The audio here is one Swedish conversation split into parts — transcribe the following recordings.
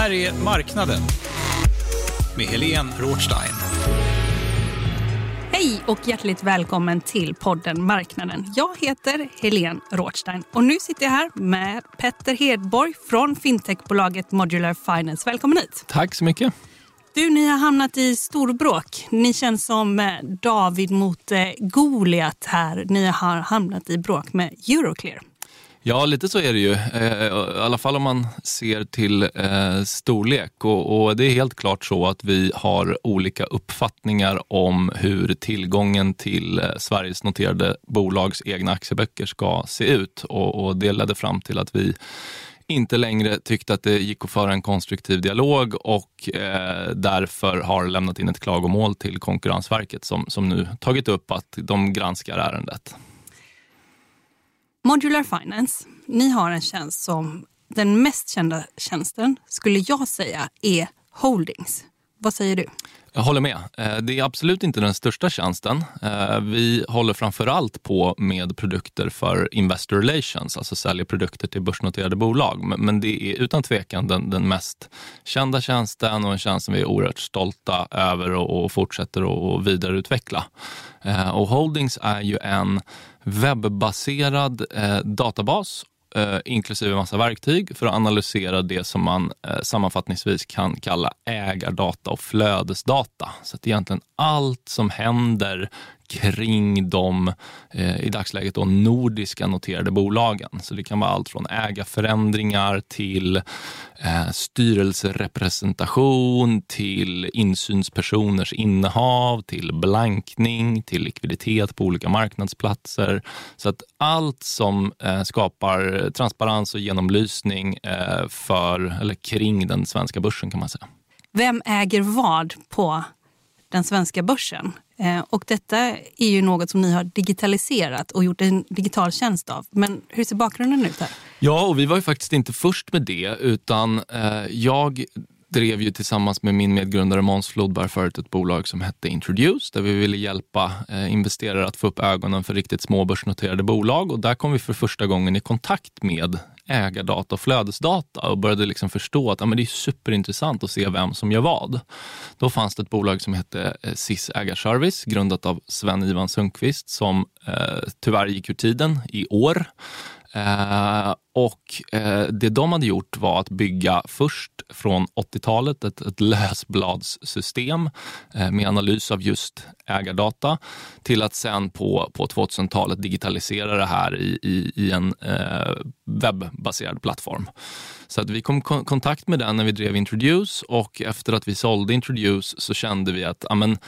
Här är Marknaden med Helene Rothstein. Hej och hjärtligt välkommen till podden Marknaden. Jag heter Helene Rothstein och nu sitter jag här med Petter Hedborg från fintechbolaget Modular Finance. Välkommen hit! Tack så mycket. Du, ni har hamnat i storbråk. Ni känns som eh, David mot eh, Goliat här. Ni har hamnat i bråk med Euroclear. Ja, lite så är det ju. Eh, I alla fall om man ser till eh, storlek. Och, och det är helt klart så att vi har olika uppfattningar om hur tillgången till eh, Sveriges noterade bolags egna aktieböcker ska se ut. Och, och det ledde fram till att vi inte längre tyckte att det gick att föra en konstruktiv dialog och eh, därför har lämnat in ett klagomål till Konkurrensverket som, som nu tagit upp att de granskar ärendet. Modular Finance, ni har en tjänst som den mest kända tjänsten skulle jag säga är Holdings. Vad säger du? Jag håller med. Eh, det är absolut inte den största tjänsten. Eh, vi håller framför allt på med produkter för investor relations, alltså säljer produkter till börsnoterade bolag. Men- det är utan tvekan den, den mest kända tjänsten och en tjänst som vi är oerhört stolta över och, och fortsätter att vidareutveckla. Eh, och Holdings är ju en webbaserad databas eh, inklusive massa verktyg för att analysera det som man eh, sammanfattningsvis kan kalla ägardata och flödesdata. Så att egentligen allt som händer kring de eh, i dagsläget då nordiska noterade bolagen. Så det kan vara allt från ägarförändringar till eh, styrelserepresentation, till insynspersoners innehav, till blankning, till likviditet på olika marknadsplatser. Så att allt som eh, skapar transparens och genomlysning eh, för, eller kring den svenska börsen kan man säga. Vem äger vad på den svenska börsen? Eh, och detta är ju något som ni har digitaliserat och gjort en digital tjänst av. Men hur ser bakgrunden ut här? Ja, och vi var ju faktiskt inte först med det, utan eh, jag drev ju tillsammans med min medgrundare Måns Flodberg förut ett bolag som hette Introduce, där vi ville hjälpa eh, investerare att få upp ögonen för riktigt små börsnoterade bolag. Och där kom vi för första gången i kontakt med ägardata och flödesdata och började liksom förstå att ja, men det är superintressant att se vem som gör vad. Då fanns det ett bolag som hette eh, SIS Ägarservice, grundat av Sven-Ivan Sundqvist, som eh, tyvärr gick ur tiden i år. Eh, och eh, det de hade gjort var att bygga först från 80-talet ett, ett lösbladssystem eh, med analys av just ägardata till att sen på, på 2000-talet digitalisera det här i, i, i en eh, webbaserad plattform. Så att vi kom i kon- kontakt med den när vi drev Introduce och efter att vi sålde Introduce så kände vi att amen,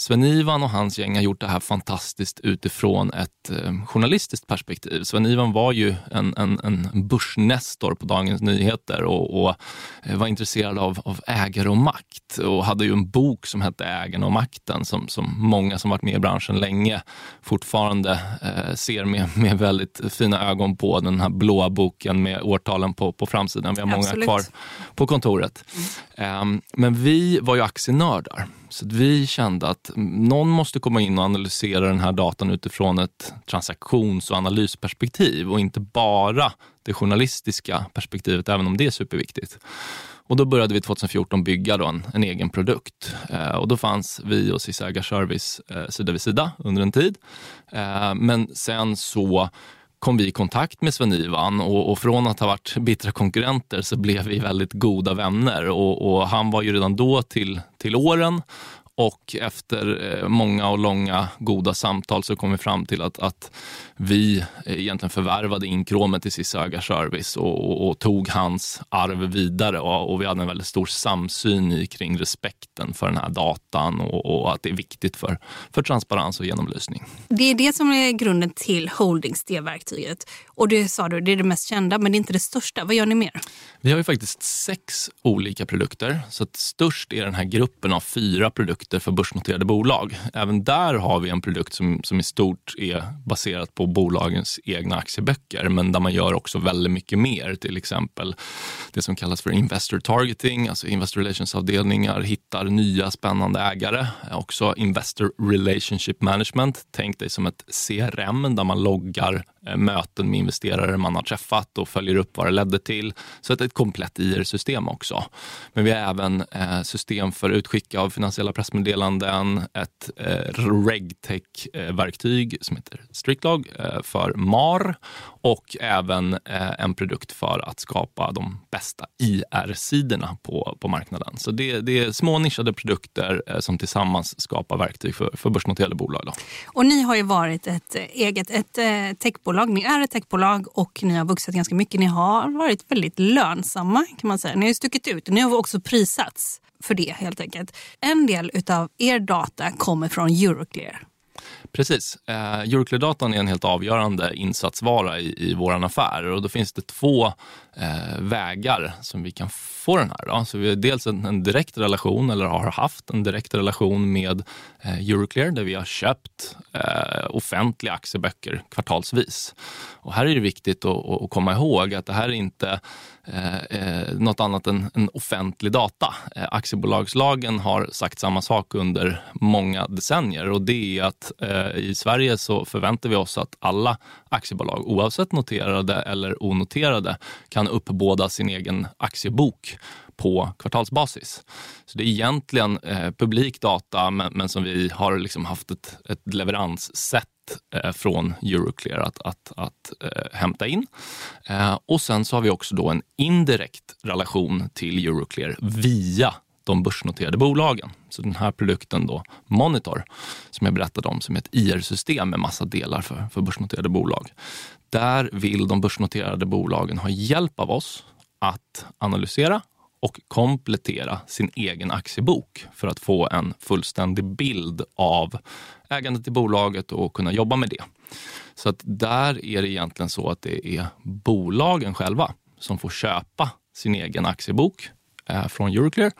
Sven-Ivan och hans gäng har gjort det här fantastiskt utifrån ett eh, journalistiskt perspektiv. Sven-Ivan var ju en, en, en börsnestor på Dagens Nyheter och, och eh, var intresserad av, av ägare och makt och hade ju en bok som hette Ägarna och makten som, som många som varit med i branschen länge fortfarande eh, ser med, med väldigt fina ögon på. Den här blåa boken med årtalen på, på framsidan. Vi har många Absolut. kvar på kontoret. Ehm, men vi var ju aktienördar. Så att vi kände att någon måste komma in och analysera den här datan utifrån ett transaktions och analysperspektiv och inte bara det journalistiska perspektivet, även om det är superviktigt. Och då började vi 2014 bygga då en, en egen produkt. Eh, och då fanns vi och SIS Ägarservice eh, sida vid sida under en tid. Eh, men sen så kom vi i kontakt med Sven-Ivan och, och, från att ha varit bittra konkurrenter så blev vi väldigt goda vänner. Och, och han var ju redan då till, till åren och efter eh, många och långa goda samtal så kom vi fram till att, att vi egentligen förvärvade inkråmet i Cissi Service och, och, och, tog hans arv vidare. Och, och, vi hade en väldigt stor samsyn i, kring respekten för den här datan och, och, att det är viktigt för, för transparens och genomlysning. Det är det som är grunden till Holdings, det verktyget. Och det sa du, det är det mest kända, men det är inte det största. Vad gör ni mer? Vi har ju faktiskt sex olika produkter. Så att störst är den här gruppen av fyra produkter för börsnoterade bolag. Även där har vi en produkt som, som i stort är baserat på bolagens egna aktieböcker, men där man gör också väldigt mycket mer. Till exempel det som kallas för Investor Targeting, alltså Investor Relations-avdelningar hittar nya spännande ägare. Också Investor Relationship Management, tänk dig som ett CRM där man loggar Eh, möten med investerare man har träffat och följer upp vad det ledde till. Så det är ett komplett IR-system också. Men vi har även eh, system för utskick av finansiella pressmeddelanden, ett eh, regtech-verktyg som heter Strictlog för MAR och även eh, en produkt för att skapa de bästa IR-sidorna på, på marknaden. Så det, det är små nischade produkter eh, som tillsammans skapar verktyg för, för börsnoterade bolag. Då. Och ni har ju varit ett eh, eget ett techbolag techbolag. Ni är ett techbolag och ni har vuxit ganska mycket. Ni har varit väldigt lönsamma kan man säga. Ni har stuckit ut och ni har också prisats för det helt enkelt. En del av er data kommer från Euroclear. Precis. Eh, Euroclear-datan är en helt avgörande insatsvara i, i vår affär och då finns det två eh, vägar som vi kan få den här. Då. Så vi har dels en, en, direkt relation, eller har haft en direkt relation med eh, Euroclear där vi har köpt eh, offentliga aktieböcker kvartalsvis. Och här är det viktigt att, att komma ihåg att det här är inte eh, eh, något annat än, än offentlig data. Eh, aktiebolagslagen har sagt samma sak under många decennier och det är att eh, Eh, i Sverige så förväntar vi oss att alla aktiebolag, oavsett noterade eller onoterade, kan uppbåda sin egen aktiebok på kvartalsbasis. Så det är egentligen eh, publik data men, men, som vi har liksom haft ett, ett leveranssätt eh, från Euroclear att, att, att eh, hämta in. Eh, och sen så har vi också då en indirekt relation till Euroclear via de börsnoterade bolagen. Så den här produkten då, Monitor, som jag berättade om, som är ett IR-system med massa delar för, för börsnoterade bolag. Där vill de börsnoterade bolagen ha hjälp av oss att analysera och komplettera sin egen aktiebok för att få en fullständig bild av ägandet i bolaget och kunna jobba med det. Så att där är det egentligen så att det är bolagen själva som får köpa sin egen aktiebok eh, från Euroclear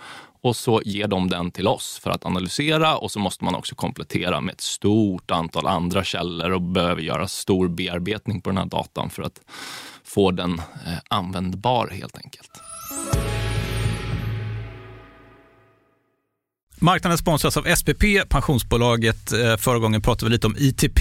och så ger de den till oss för att analysera och så måste man också komplettera med ett stort antal andra källor och behöver göra stor bearbetning på den här datan för att få den eh, användbar helt enkelt. Marknaden sponsras av SPP, pensionsbolaget. Eh, förra gången pratade vi lite om ITP.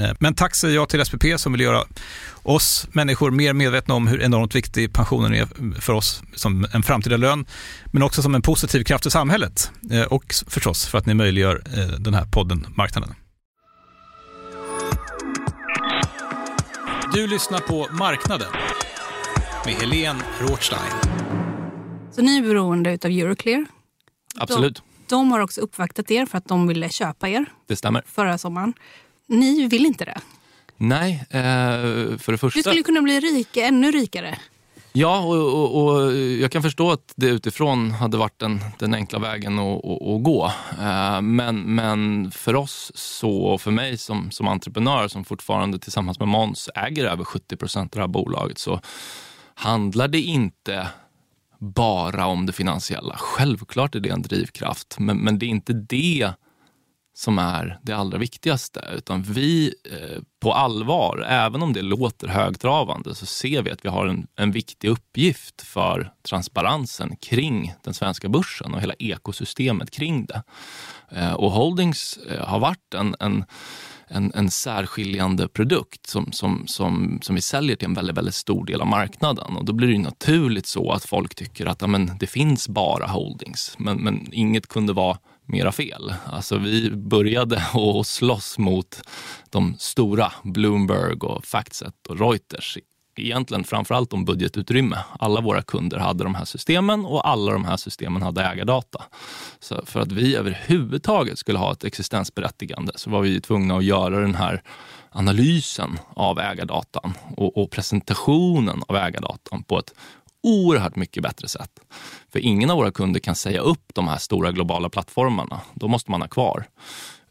Eh, men tack säger jag till SPP som vill göra oss människor mer medvetna om hur enormt viktig pensionen är för oss som en framtida lön, men också som en positiv kraft i samhället eh, och förstås för att ni möjliggör eh, den här podden Marknaden. Du lyssnar på Marknaden med Helene Rothstein. Så ni är beroende av Euroclear. Absolut. De, de har också uppvaktat er för att de ville köpa er Det stämmer. förra sommaren. Ni vill inte det. Nej, eh, för det första... Du skulle kunna bli rika, ännu rikare. Ja, och, och, och jag kan förstå att det utifrån hade varit den, den enkla vägen att, att, att gå. Eh, men, men för oss så, och för mig som, som entreprenör som fortfarande tillsammans med Måns äger över 70 procent av det här bolaget så handlar det inte bara om det finansiella. Självklart är det en drivkraft, men, men det är inte det som är det allra viktigaste. Utan vi eh, på allvar, även om det låter högtravande, så ser vi att vi har en, en viktig uppgift för transparensen kring den svenska börsen och hela ekosystemet kring det. Eh, och Holdings eh, har varit en, en en, en särskiljande produkt som, som, som, som vi säljer till en väldigt, väldigt stor del av marknaden. Och då blir det naturligt så att folk tycker att ja, men, det finns bara holdings, men, men inget kunde vara mera fel. Alltså vi började att slåss mot de stora, Bloomberg och Factset och Reuters. Egentligen framförallt om budgetutrymme. Alla våra kunder hade de här systemen och alla de här systemen hade ägardata. Så för att vi överhuvudtaget skulle ha ett existensberättigande så var vi tvungna att göra den här analysen av ägardatan och, och presentationen av ägardatan på ett oerhört mycket bättre sätt. För ingen av våra kunder kan säga upp de här stora globala plattformarna. Då måste man ha kvar.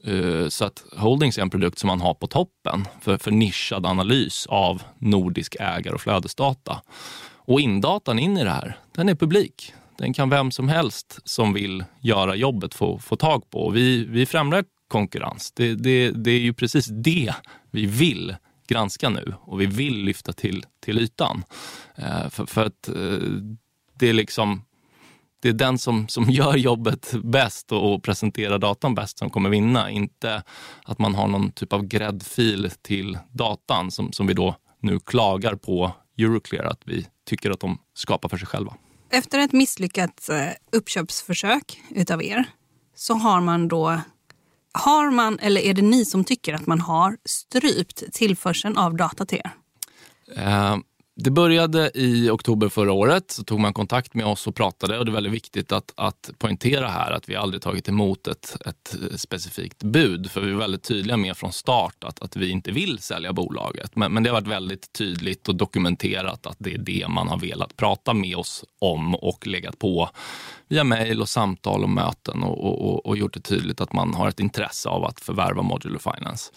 Eh, så att Holdings är en produkt som man har på toppen för, för nischad analys av nordisk ägar och flödesdata. Och indatan in i det här, den är publik. Den kan vem som helst som vill göra jobbet få, få tag på. Vi, vi främjar konkurrens. Det, det, det är ju precis det vi vill granska nu och vi vill lyfta till, till ytan. Eh, för, för, att eh, det är liksom det är den som, som gör jobbet bäst och, och presenterar datan bäst som kommer vinna. Inte att man har någon typ av gräddfil till datan som, som vi då nu klagar på Euroclear att vi tycker att de skapar för sig själva. Efter ett misslyckat eh, uppköpsförsök utav er så har man då har man, eller är det ni som tycker att man har strypt tillförseln av data till er? Uh, det började i oktober förra året. Så tog man kontakt med oss och pratade. och Det är väldigt viktigt att, att poängtera här att vi aldrig tagit emot ett, ett specifikt bud. För vi är väldigt tydliga med från start att, att vi inte vill sälja bolaget. Men, men det har varit väldigt tydligt och dokumenterat att det är det man har velat prata med oss om och legat på via mejl och samtal och möten och, och, och, gjort det tydligt att man har ett intresse av att förvärva Modular Finance.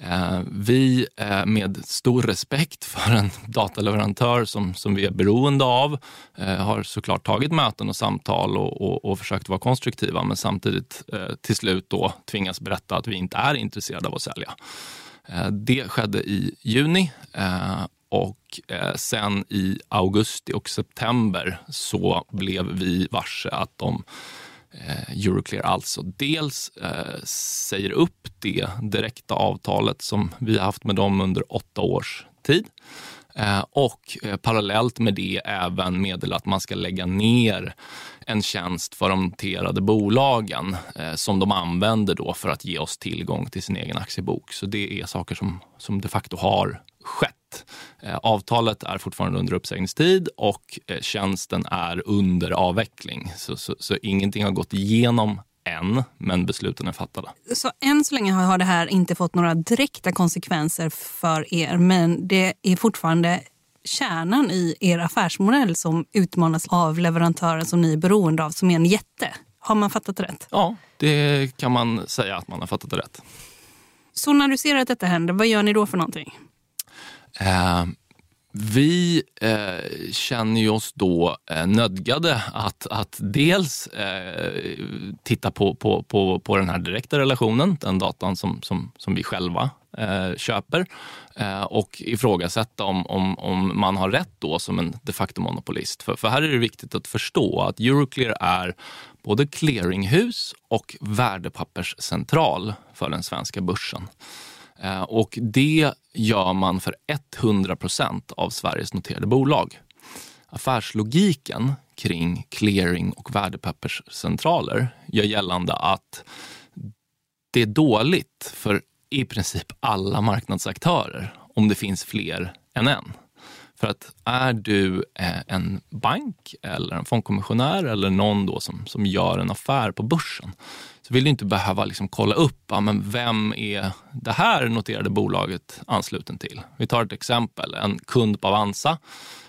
Eh, vi eh, med stor respekt för en dataleverantör som, som vi är beroende av eh, har såklart tagit möten och samtal och, och, och försökt vara konstruktiva men samtidigt eh, till slut då tvingas berätta att vi inte är intresserade av att sälja. Eh, det skedde i juni eh, och sen i augusti och september så blev vi varse att de Eh, Euroclear alltså dels eh, säger upp det direkta avtalet som vi har haft med dem under åtta års tid Eh, och eh, parallellt med det även meddela att man ska lägga ner en tjänst för de noterade bolagen eh, som de använder då för att ge oss tillgång till sin egen aktiebok. Så det är saker som, som de facto har skett. Avtalet är fortfarande under uppsägningstid och tjänsten är under avveckling. Så, så, så ingenting har gått igenom än, men besluten är fattade. Så än så länge har det här inte fått några direkta konsekvenser för er, men det är fortfarande kärnan i er affärsmodell som utmanas av leverantören som ni är beroende av, som är en jätte. Har man fattat rätt? Ja, det kan man säga att man har fattat rätt. Så när du ser att detta händer, vad gör ni då för någonting? Eh, vi eh, känner ju oss då eh, nödgade att, att dels eh, titta på, på, på, på den här direkta relationen, den datan som, som, som vi själva eh, köper eh, och ifrågasätta om, om, om man har rätt då som en de facto monopolist. För, för här är det viktigt att förstå att Euroclear är både clearinghus och värdepapperscentral för den svenska börsen. Eh, och det gör man för 100 procent av Sveriges noterade bolag. Affärslogiken kring clearing och värdepapperscentraler gör gällande att det är dåligt för i princip alla marknadsaktörer om det finns fler än en. För att är du eh, en bank eller en fondkommissionär eller någon då som, som gör en affär på börsen så vill du inte behöva liksom kolla upp ja, men vem är det här noterade bolaget ansluten till. Vi tar ett exempel. En kund på Avanza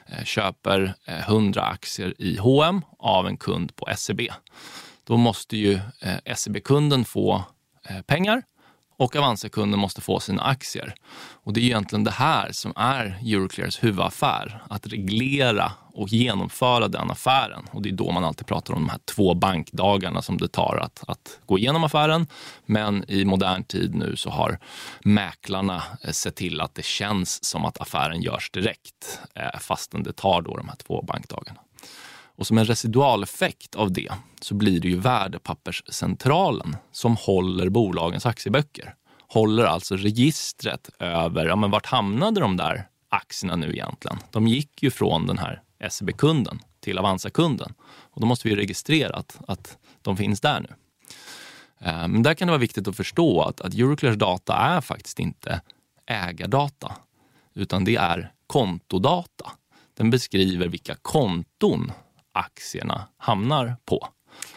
eh, köper eh, 100 aktier i H&M av en kund på SEB. Då måste ju SEB-kunden få pengar och Avanza-kunden måste få sina aktier. Och Det är egentligen det här som är Euroclears huvudaffär. Att reglera och genomföra den affären. Och Det är då man alltid pratar om de här två bankdagarna som det tar att, att gå igenom affären. Men i modern tid nu så har mäklarna eh, sett till att det känns som att affären görs direkt eh, fastän det tar då de här två bankdagarna. Och som en residualeffekt av det så blir det ju värdepapperscentralen som håller bolagens aktieböcker. Håller alltså registret över, ja men vart hamnade de där aktierna nu egentligen? De gick ju från den här SEB-kunden till Avanza-kunden. Och då måste vi registrera att, att de finns där nu. Eh, men där kan det vara viktigt att förstå att, att Euroclears data är faktiskt inte ägardata, utan det är kontodata. Den beskriver vilka konton aktierna hamnar på.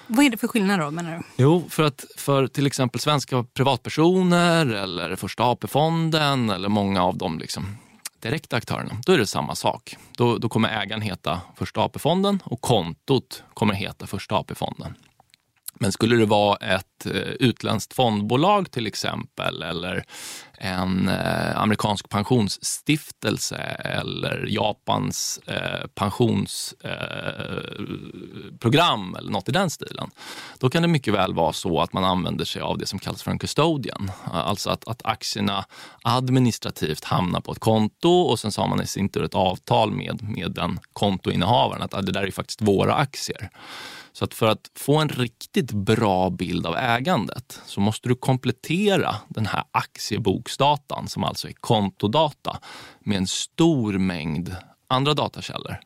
Vad är det för skillnad då menar du? Jo, för att för till exempel svenska privatpersoner eller Första AP-fonden eller många av de liksom direkta aktörerna, då är det samma sak. Då, då kommer ägaren heta Första AP-fonden och kontot kommer heta Första AP-fonden. Men skulle det vara ett eh, utländskt fondbolag till exempel eller en eh, amerikansk pensionsstiftelse eller Japans eh, pensionsprogram eller något i den stilen. Då kan det mycket väl vara så att man använder sig av det som kallas för en custodian. Alltså att, att aktierna administrativt hamnar på ett konto och sen så har man i sin tur ett avtal med, med den kontoinnehavaren att ah, det där är faktiskt våra aktier. Så att för att få en riktigt bra bild av ägandet så måste du komplettera den här aktieboksdatan, som alltså är kontodata, med en stor mängd andra datakällor.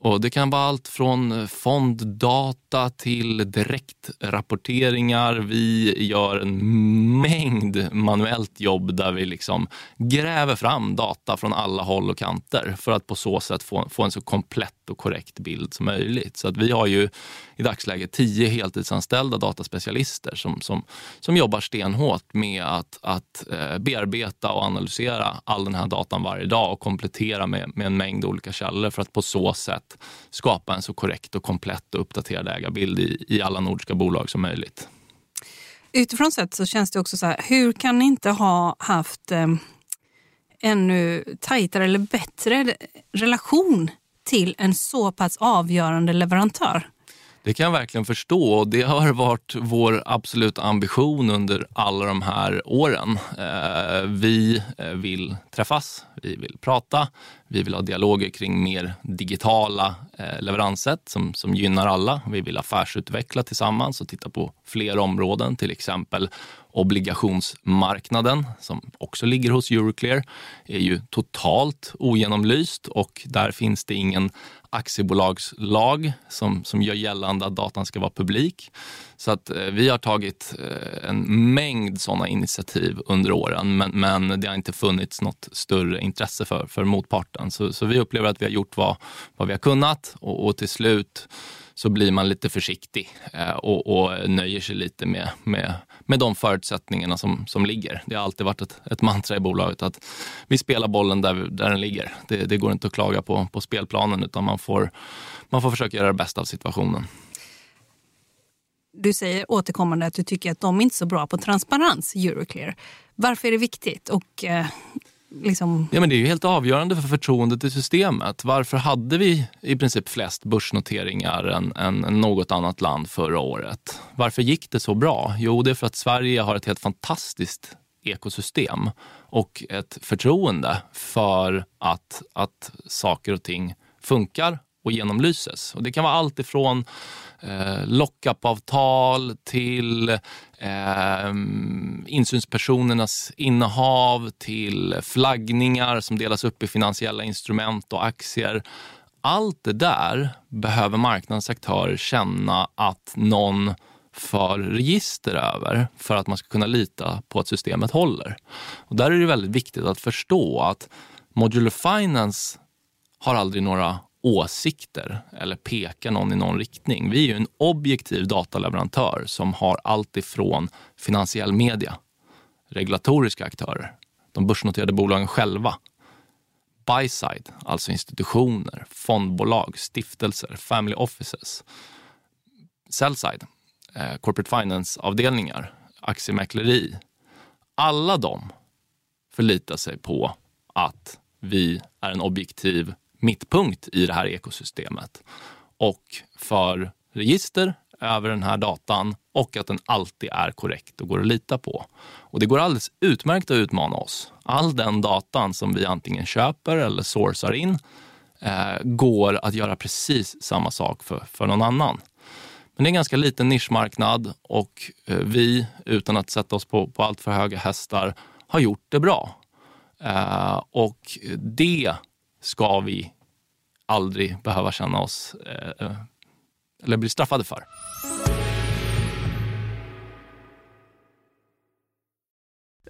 Och det kan vara allt från fonddata till direktrapporteringar. Vi gör en mängd manuellt jobb där vi liksom gräver fram data från alla håll och kanter för att på så sätt få, få en så komplett och korrekt bild som möjligt. Så att vi har ju i dagsläget tio heltidsanställda dataspecialister som, som, som jobbar stenhårt med att, att eh, bearbeta och analysera all den här datan varje dag och komplettera med, med en mängd olika källor för att på så sätt skapa en så korrekt och komplett och uppdaterad ägarbild i, i alla nordiska bolag som möjligt. Utifrån sett så känns det också så här, hur kan ni inte ha haft eh, ännu tajtare eller bättre relation till en så pass avgörande leverantör? Det kan jag verkligen förstå och det har varit vår absoluta ambition under alla de här åren. Eh, vi eh, vill träffas, vi vill prata, vi vill ha dialoger kring mer digitala eh, leveranssätt som, som gynnar alla. Vi vill affärsutveckla tillsammans och titta på fler områden, till exempel obligationsmarknaden som också ligger hos Euroclear är ju totalt ogenomlyst och där finns det ingen aktiebolagslag som, som gör gällande att datan ska vara publik. Så att eh, vi har tagit eh, en mängd sådana initiativ under åren men, men det har inte funnits något större intresse för, för motparten. Så, så vi upplever att vi har gjort vad, vad vi har kunnat och, och till slut så blir man lite försiktig eh, och, och, nöjer sig lite med, med, med de förutsättningarna som, som ligger. Det har alltid varit ett, ett mantra i bolaget att vi spelar bollen där, där den ligger. Det, det går inte att klaga på, på spelplanen utan man får, man får försöka göra det bästa av situationen. Du säger återkommande att du tycker att de är inte är så bra på transparens, Euroclear. Varför är det viktigt och eh, liksom... Ja, men det är ju helt avgörande för förtroendet i systemet. Varför hade vi i princip flest börsnoteringar än, än något annat land förra året? Varför gick det så bra? Jo, det är för att Sverige har ett helt fantastiskt ekosystem och ett förtroende för att, att saker och ting funkar och genomlyses. Och det kan vara allt ifrån eh, lockup-avtal till eh, insynspersonernas innehav till flaggningar som delas upp i finansiella instrument och aktier. Allt det där behöver marknadens aktörer känna att någon för register över för att man ska kunna lita på att systemet håller. Och där är det väldigt viktigt att förstå att Modular Finance har aldrig några åsikter eller pekar någon i någon riktning. Vi är ju en objektiv dataleverantör som har allt ifrån finansiell media, regulatoriska aktörer, de börsnoterade bolagen själva, buy-side, alltså institutioner, fondbolag, stiftelser, family offices, sell-side, eh, corporate finance-avdelningar, aktiemäkleri. Alla de förlitar sig på att vi är en objektiv mittpunkt i det här ekosystemet. Och för register över den här datan och att den alltid är korrekt och går att lita på. Och det går alldeles utmärkt att utmana oss. All den datan som vi antingen köper eller sourcar in eh, går att göra precis samma sak för, för någon annan. Men det är en ganska liten nischmarknad och eh, vi, utan att sätta oss på, på allt för höga hästar, har gjort det bra. Eh, och det ska vi aldrig behöva känna oss eh, eh eller bli straffade för.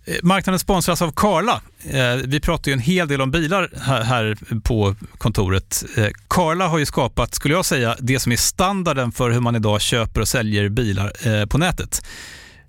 Eh, marknaden sponsras av Karla. Eh, vi pratar ju en hel del om bilar här på kontoret. Karla har ju skapat, skulle jag säga, det som är standarden för hur man idag köper och säljer bilar på nätet.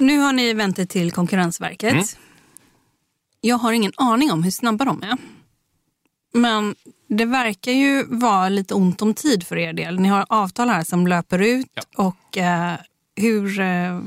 Nu har ni vänt er till Konkurrensverket. Mm. Jag har ingen aning om hur snabba de är. Men det verkar ju vara lite ont om tid för er del. Ni har avtal här som löper ut. Ja. och eh, hur... Eh,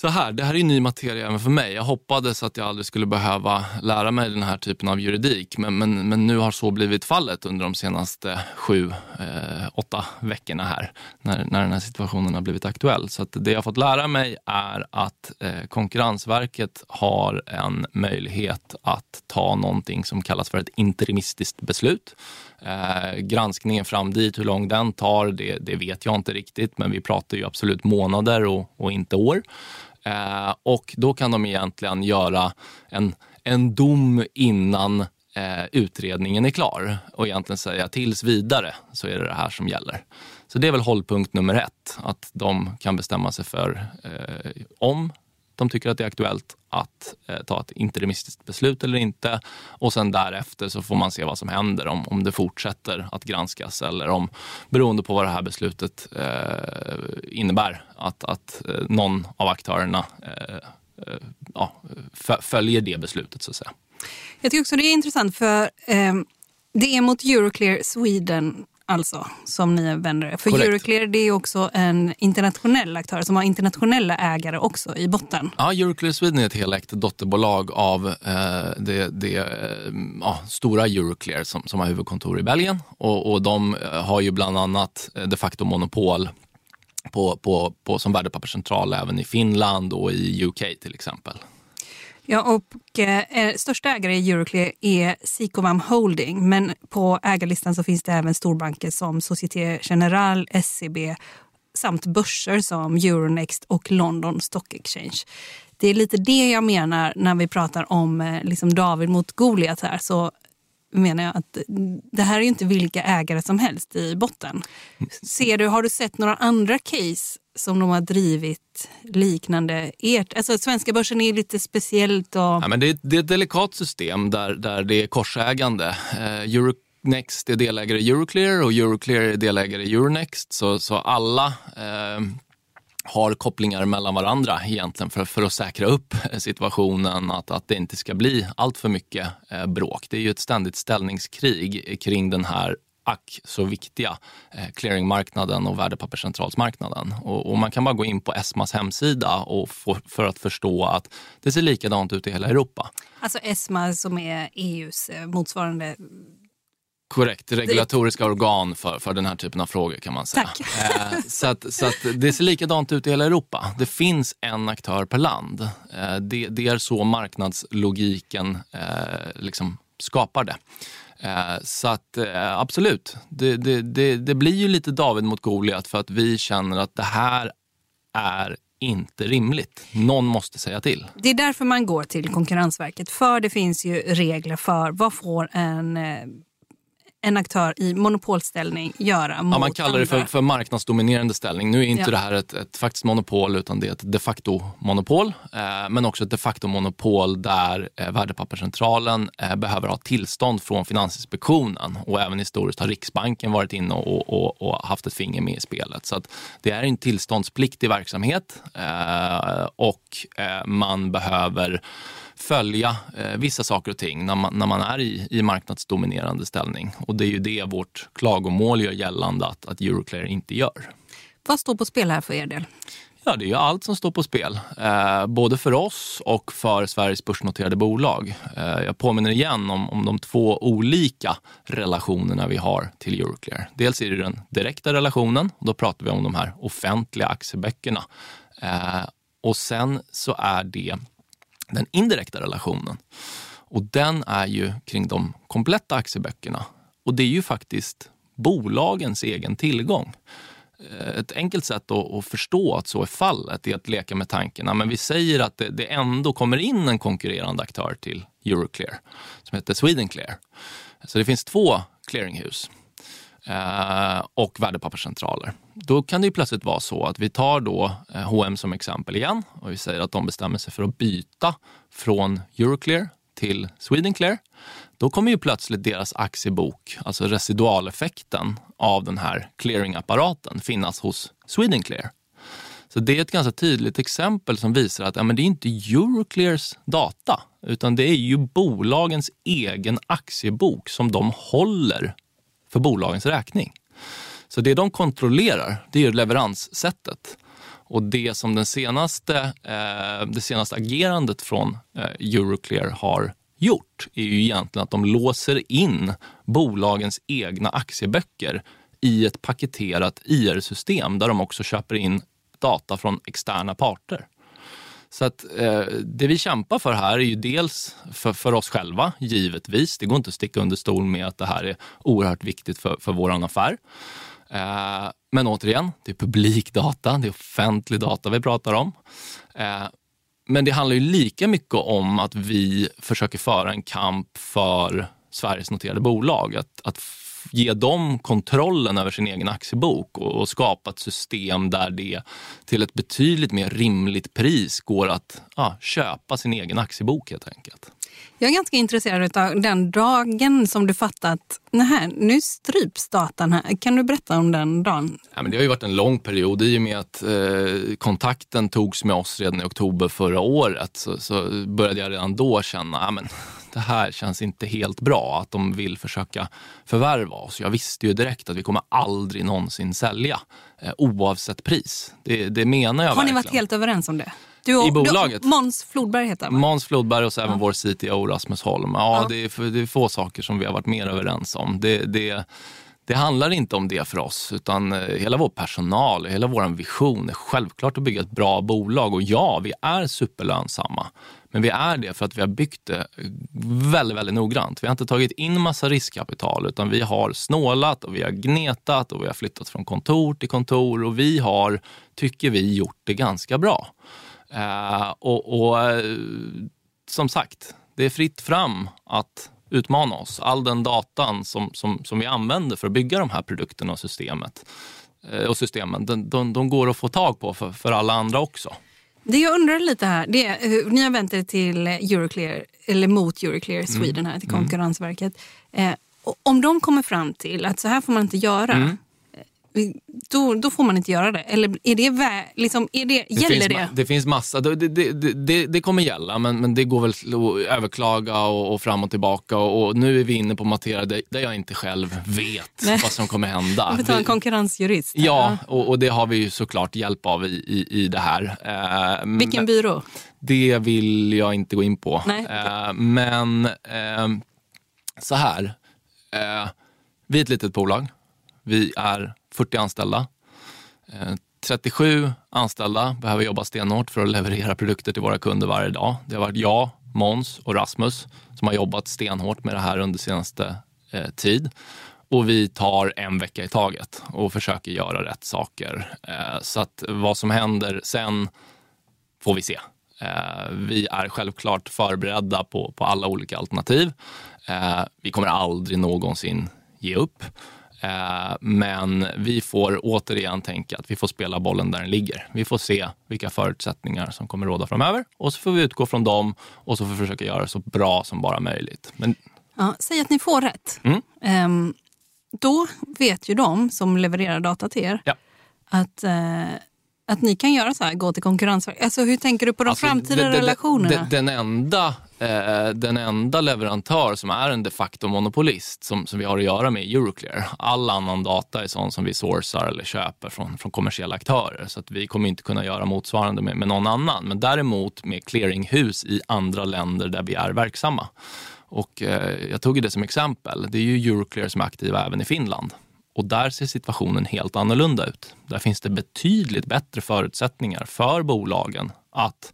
så här, det här är ny materia även för mig. Jag hoppades att jag aldrig skulle behöva lära mig den här typen av juridik. Men, men, men nu har så blivit fallet under de senaste sju, eh, åtta veckorna här. När, när den här situationen har blivit aktuell. Så det jag har fått lära mig är att eh, Konkurrensverket har en möjlighet att ta någonting som kallas för ett interimistiskt beslut. Eh, granskningen fram dit, hur lång den tar, det, det, vet jag inte riktigt. Men vi pratar ju absolut månader och, och inte år. Eh, och då kan de egentligen göra en, en dom innan eh, utredningen är klar och egentligen säga tills vidare så är det det här som gäller. Så det är väl hållpunkt nummer ett, att de kan bestämma sig för eh, om de tycker att det är aktuellt att eh, ta ett interimistiskt beslut eller inte. Och sen därefter så får man se vad som händer, om, om det fortsätter att granskas eller om, beroende på vad det här beslutet eh, innebär, att, att eh, någon av aktörerna eh, eh ja, följer det beslutet så att säga. Jag tycker också det är intressant för eh, det är mot Euroclear Sweden alltså som ni vänder er. För Korrekt. Euroclear det är också en internationell aktör som har internationella ägare också i botten. Ja, Euroclear Sweden är ett helägt dotterbolag av eh, det, det eh, ja, stora Euroclear som, som har huvudkontor i Belgien. Och, och de eh, har ju bland annat eh, de facto monopol på, på, på, som värdepapperscentral även i Finland och i UK till exempel. Ja, och eh, eh, största ägare i Euroclear är Sicovam Holding. Men på ägarlistan så finns det även storbanker som Société Générale, SEB samt börser som Euronext och London Stock Exchange. Det är lite det jag menar när vi pratar om eh, liksom David mot Goliat här. Så menar jag att det här är inte vilka ägare som helst i botten. Ser du, har du sett några andra case som de har drivit liknande ert? Alltså svenska börsen är lite speciellt och... Ja, men det, är, det är ett delikat system där, där det är korsägande. Eh, Euronext är delägare i Euroclear och Euroclear är delägare i Euronext. Så, så alla eh, har kopplingar mellan varandra egentligen för, för att säkra upp situationen, att, att det inte ska bli allt för mycket eh, bråk. Det är ju ett ständigt ställningskrig kring den här ack så viktiga eh, clearingmarknaden och värdepapperscentralsmarknaden. Och, och man kan bara gå in på ESMAs hemsida och få, för att förstå att det ser likadant ut i hela Europa. Alltså ESMA som är EUs eh, motsvarande Korrekt, regulatoriska organ för, för den här typen av frågor kan man säga. Eh, så att, så att det ser likadant ut i hela Europa. Det finns en aktör per land. Eh, det, det är så marknadslogiken eh, liksom skapar det. Eh, så att eh, absolut, det, det, det, det blir ju lite David mot Goliat för att vi känner att det här är inte rimligt. Någon måste säga till. Det är därför man går till Konkurrensverket. För det finns ju regler för vad får en, eh, en aktör i monopolställning göra Ja, mot man kallar det för, för marknadsdominerande ställning. Nu är inte Ja. det här ett, ett faktiskt monopol utan det är ett de facto-monopol. Eh, men också ett de facto-monopol där eh, Värdepapperscentralen eh, behöver ha tillstånd från Finansinspektionen. Och även historiskt har Riksbanken varit inne och, och, och haft ett finger med i spelet. Så det är en tillståndspliktig verksamhet eh, och eh, man behöver följa eh, vissa saker och ting när man, när man är i, i marknadsdominerande ställning. Och det är ju det vårt klagomål gör gällande att, att Euroclear inte gör. Vad står på spel här för er del? Ja, det är ju allt som står på spel. Eh, både för oss och för Sveriges börsnoterade bolag. Eh, jag påminner igen om, om de två olika relationerna vi har till Euroclear. Dels är det den direkta relationen, och då pratar vi om de här offentliga aktieböckerna. Eh, och sen så är det den indirekta relationen. Och den är ju kring de kompletta aktieböckerna. Och det är ju faktiskt bolagens egen tillgång. Eh, ett enkelt sätt att, förstå att så är fallet är att leka med tanken. Men vi säger att det, ändå kommer in en konkurrerande aktör till Euroclear som heter Swedenclear. Så det finns två clearinghus Eh, och värdepapperscentraler. Då kan det ju plötsligt vara så att vi tar då H&M som exempel igen och vi säger att de bestämmer sig för att byta från Euroclear till Swedenclear. Då kommer ju plötsligt deras aktiebok, alltså residualeffekten av den här clearingapparaten, finnas hos Swedenclear. Så det är ett ganska tydligt exempel som visar att ja, men det är inte Euroclears data, utan det är ju bolagens egen aktiebok som de håller för bolagens räkning. Så det de kontrollerar, det är leveranssättet. Och det som den senaste, eh, det senaste agerandet från eh, Euroclear har gjort är ju egentligen att de låser in bolagens egna aktieböcker i ett paketerat IR-system där de också köper in data från externa parter. Så att eh, det vi kämpar för här är ju dels för, för oss själva, givetvis. Det går inte att sticka under stol med att det här är oerhört viktigt för, för vår affär. Eh, men återigen, det är publikdata, det är offentlig data vi pratar om. Eh, men det handlar ju lika mycket om att vi försöker föra en kamp för Sveriges noterade bolag. Att, att ge dem kontrollen över sin egen aktiebok och, och skapa ett system där det till ett betydligt mer rimligt pris går att ja, köpa sin egen aktiebok helt enkelt. Jag är ganska intresserad av den dagen som du fattat nej, nu stryps datan här. Kan du berätta om den dagen? Ja, men det har ju varit en lång period i och med att eh, kontakten togs med oss redan i oktober förra året. Så, så började jag redan då känna att det här känns inte helt bra, att de vill försöka förvärva oss. Jag visste ju direkt att vi kommer aldrig någonsin sälja, eh, oavsett pris. Det, det menar jag Har verkligen. ni varit helt överens om det? Du I bolaget? Du, Måns Flodberg heter han? Måns Flodberg och så även Ja. vår CTO Rasmus Holm. Ja, Ja. Det, är, det är få saker som vi har varit mer överens om. Det, det, det handlar inte om det för oss, utan eh, hela vår personal, hela vår vision är självklart att bygga ett bra bolag. Och ja, vi är superlönsamma. Men vi är det för att vi har byggt det väldigt, väldigt noggrant. Vi har inte tagit in massa riskkapital, utan vi har snålat och vi har gnetat och vi har flyttat från kontor till kontor och vi har, tycker vi, gjort det ganska bra. Eh, och, och eh, som sagt, det är fritt fram att utmana oss. All den datan som, som, som vi använder för att bygga de här produkterna och systemet eh, och systemen, de, de, de går att få tag på för, för alla andra också. Det jag undrar lite här, det är, hur- ni har vänt er till Euroclear, eller mot Euroclear Sweden här, till Konkurrensverket. Eh, om de kommer fram till att så här får man inte göra, Mm. Då, då får man inte göra det. Eller är det, vä- liksom, är det, Det gäller finns, det? det finns massa, det, det, det, det, kommer gälla men, men det går väl att överklaga och, och fram och tillbaka och, och nu är vi inne på materia där, där jag inte själv vet Nej. vad som kommer hända. Vi får ta en konkurrensjurist. Ja, och, och det har vi ju såklart hjälp av i, i, i det här. Eh, Vilken byrå? Det vill jag inte gå in på. Eh, men eh, så här. Eh, vi är ett litet bolag. Vi är 40 anställda. Eh, 37 anställda behöver jobba stenhårt för att leverera produkter till våra kunder varje dag. Det har varit jag, Måns och Rasmus som har jobbat stenhårt med det här under senaste eh, tid. Och vi tar en vecka i taget och försöker göra rätt saker. Eh, så att vad som händer sen får vi se. Eh, vi är självklart förberedda på, på alla olika alternativ. Eh, vi kommer aldrig någonsin ge upp. Eh, men vi får återigen tänka att vi får spela bollen där den ligger. Vi får se vilka förutsättningar som kommer råda framöver och så får vi utgå från dem och så får vi försöka göra det så bra som bara möjligt. Men Ja, säg att ni får rätt. Mm. Ehm, då vet ju de som levererar data till er Ja. att, eh, att ni kan göra så här, gå till Konkurrensverket. Alltså, hur tänker du på de Alltså, framtida det- relationerna? det- Den enda, eh, den enda leverantör som är en de facto monopolist som, som vi har att göra med är Euroclear. All annan data är sån som vi sourcar eller köper från, från kommersiella aktörer. Så att vi kommer inte kunna göra motsvarande med, med någon annan. Men däremot med clearinghus i andra länder där vi är verksamma. Och eh, jag tog ju det som exempel. Det är ju Euroclear som är aktiva även i Finland. Och där ser situationen helt annorlunda ut. Där finns det betydligt bättre förutsättningar för bolagen att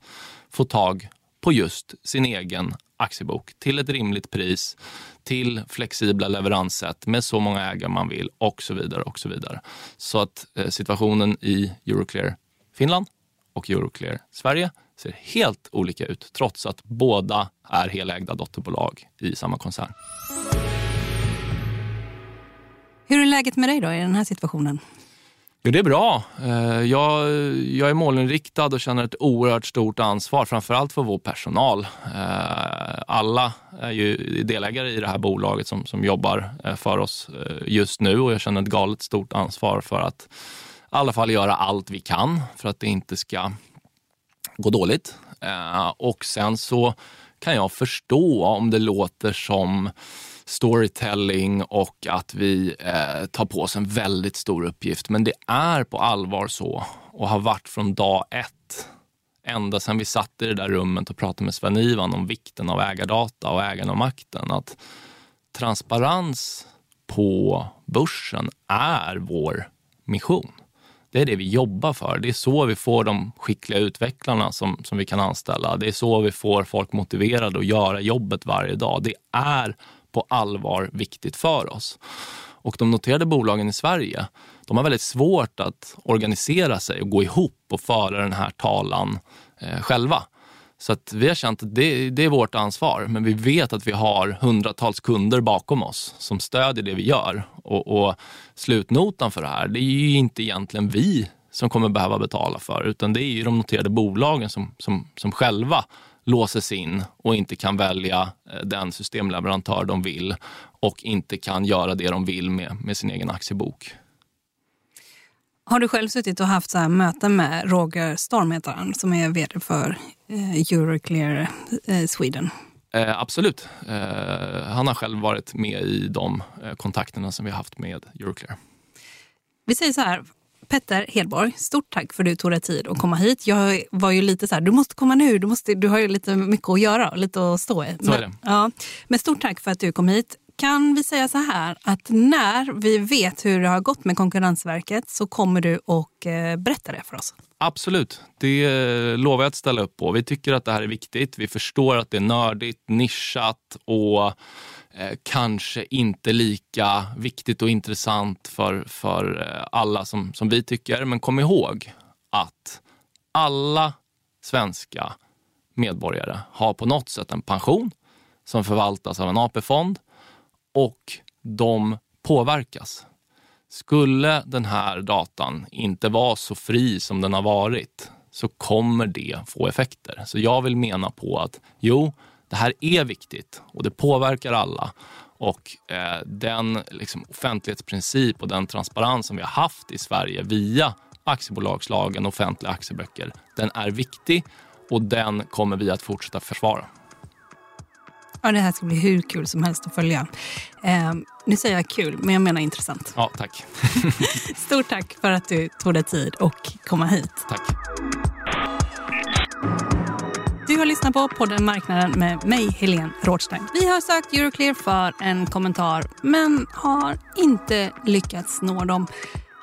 få tag på just sin egen aktiebok till ett rimligt pris, till flexibla leveranssätt med så många ägare man vill och så vidare. och Så vidare. Så att eh, situationen i Euroclear Finland och Euroclear Sverige ser helt olika ut trots att båda är helägda dotterbolag i samma koncern. Hur är läget med dig då i den här situationen? Jo, det är bra. Eh, jag, jag är målinriktad och känner ett oerhört stort ansvar, framförallt för vår personal. Eh, alla är ju delägare i det här bolaget som, som jobbar eh, för oss just nu och jag känner ett galet stort ansvar för att i alla fall göra allt vi kan för att det inte ska gå dåligt. Och sen så kan jag förstå om det låter som storytelling och att vi eh, tar på oss en väldigt stor uppgift. Men det är på allvar så och har varit från dag ett. Ända sedan vi satt i det där rummet och pratade med Sven-Ivan om vikten av ägardata och ägarna och makten. Att transparens på börsen är vår mission. Det är det vi jobbar för. Det är så vi får de skickliga utvecklarna som, som vi kan anställa. Det är så vi får folk motiverade att göra jobbet varje dag. Det är på allvar viktigt för oss. Och de noterade bolagen i Sverige, de har väldigt svårt att organisera sig och gå ihop och föra den här talan eh, själva. Så att vi har känt att det, det är vårt ansvar, men vi vet att vi har hundratals kunder bakom oss som stödjer det vi gör. Och, och slutnotan för det här, det är ju inte egentligen vi som kommer behöva betala för, utan det är ju de noterade bolagen som, som, som själva låses in och inte kan välja eh, den systemleverantör de vill och inte kan göra det de vill med, med sin egen aktiebok. Har du själv suttit och haft så här möten med Roger Storm, heter han, som är vd för eh, Euroclear eh, Sweden? Eh, absolut. Eh, han har själv varit med i de eh, kontakterna som vi har haft med Euroclear. Vi säger så här, Petter Hedborg, stort tack för att du tog dig tid att komma hit. Jag var ju lite så här, du måste komma nu, du, måste, du har ju lite mycket att göra, lite att stå i. Men, ja, men stort tack för att du kom hit. Kan vi säga så här att när vi vet hur det har gått med Konkurrensverket så kommer du och eh, berätta det för oss? Absolut, det eh, lovar jag att ställa upp på. Vi tycker att det här är viktigt. Vi förstår att det är nördigt, nischat och Eh, kanske inte lika viktigt och intressant för, för eh, alla som, som vi tycker. Men kom ihåg att alla svenska medborgare har på något sätt en pension som förvaltas av en AP-fond och de påverkas. Skulle den här datan inte vara så fri som den har varit så kommer det få effekter. Så jag vill mena på att jo, det här är viktigt och det påverkar alla. Och eh, den liksom, offentlighetsprincip och den transparens som vi har haft i Sverige via aktiebolagslagen och offentliga aktieböcker, den är viktig och den kommer vi att fortsätta försvara. Ja, det här ska bli hur kul som helst att följa. Eh, nu säger jag kul, men jag menar intressant. Ja, tack. Stort tack för att du tog dig tid och komma hit. tack. Du har lyssnat på podden Marknaden med mig, Helene Rådstein. Vi har sökt Euroclear för en kommentar, men har inte lyckats nå dem.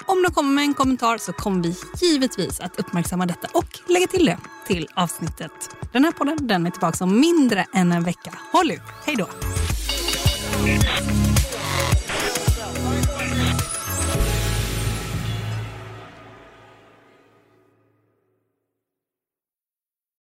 Om de kommer med en kommentar så kommer vi givetvis att uppmärksamma detta och lägga till det till avsnittet. Den här podden den är tillbaka om mindre än en vecka. Håll ut! Hej då!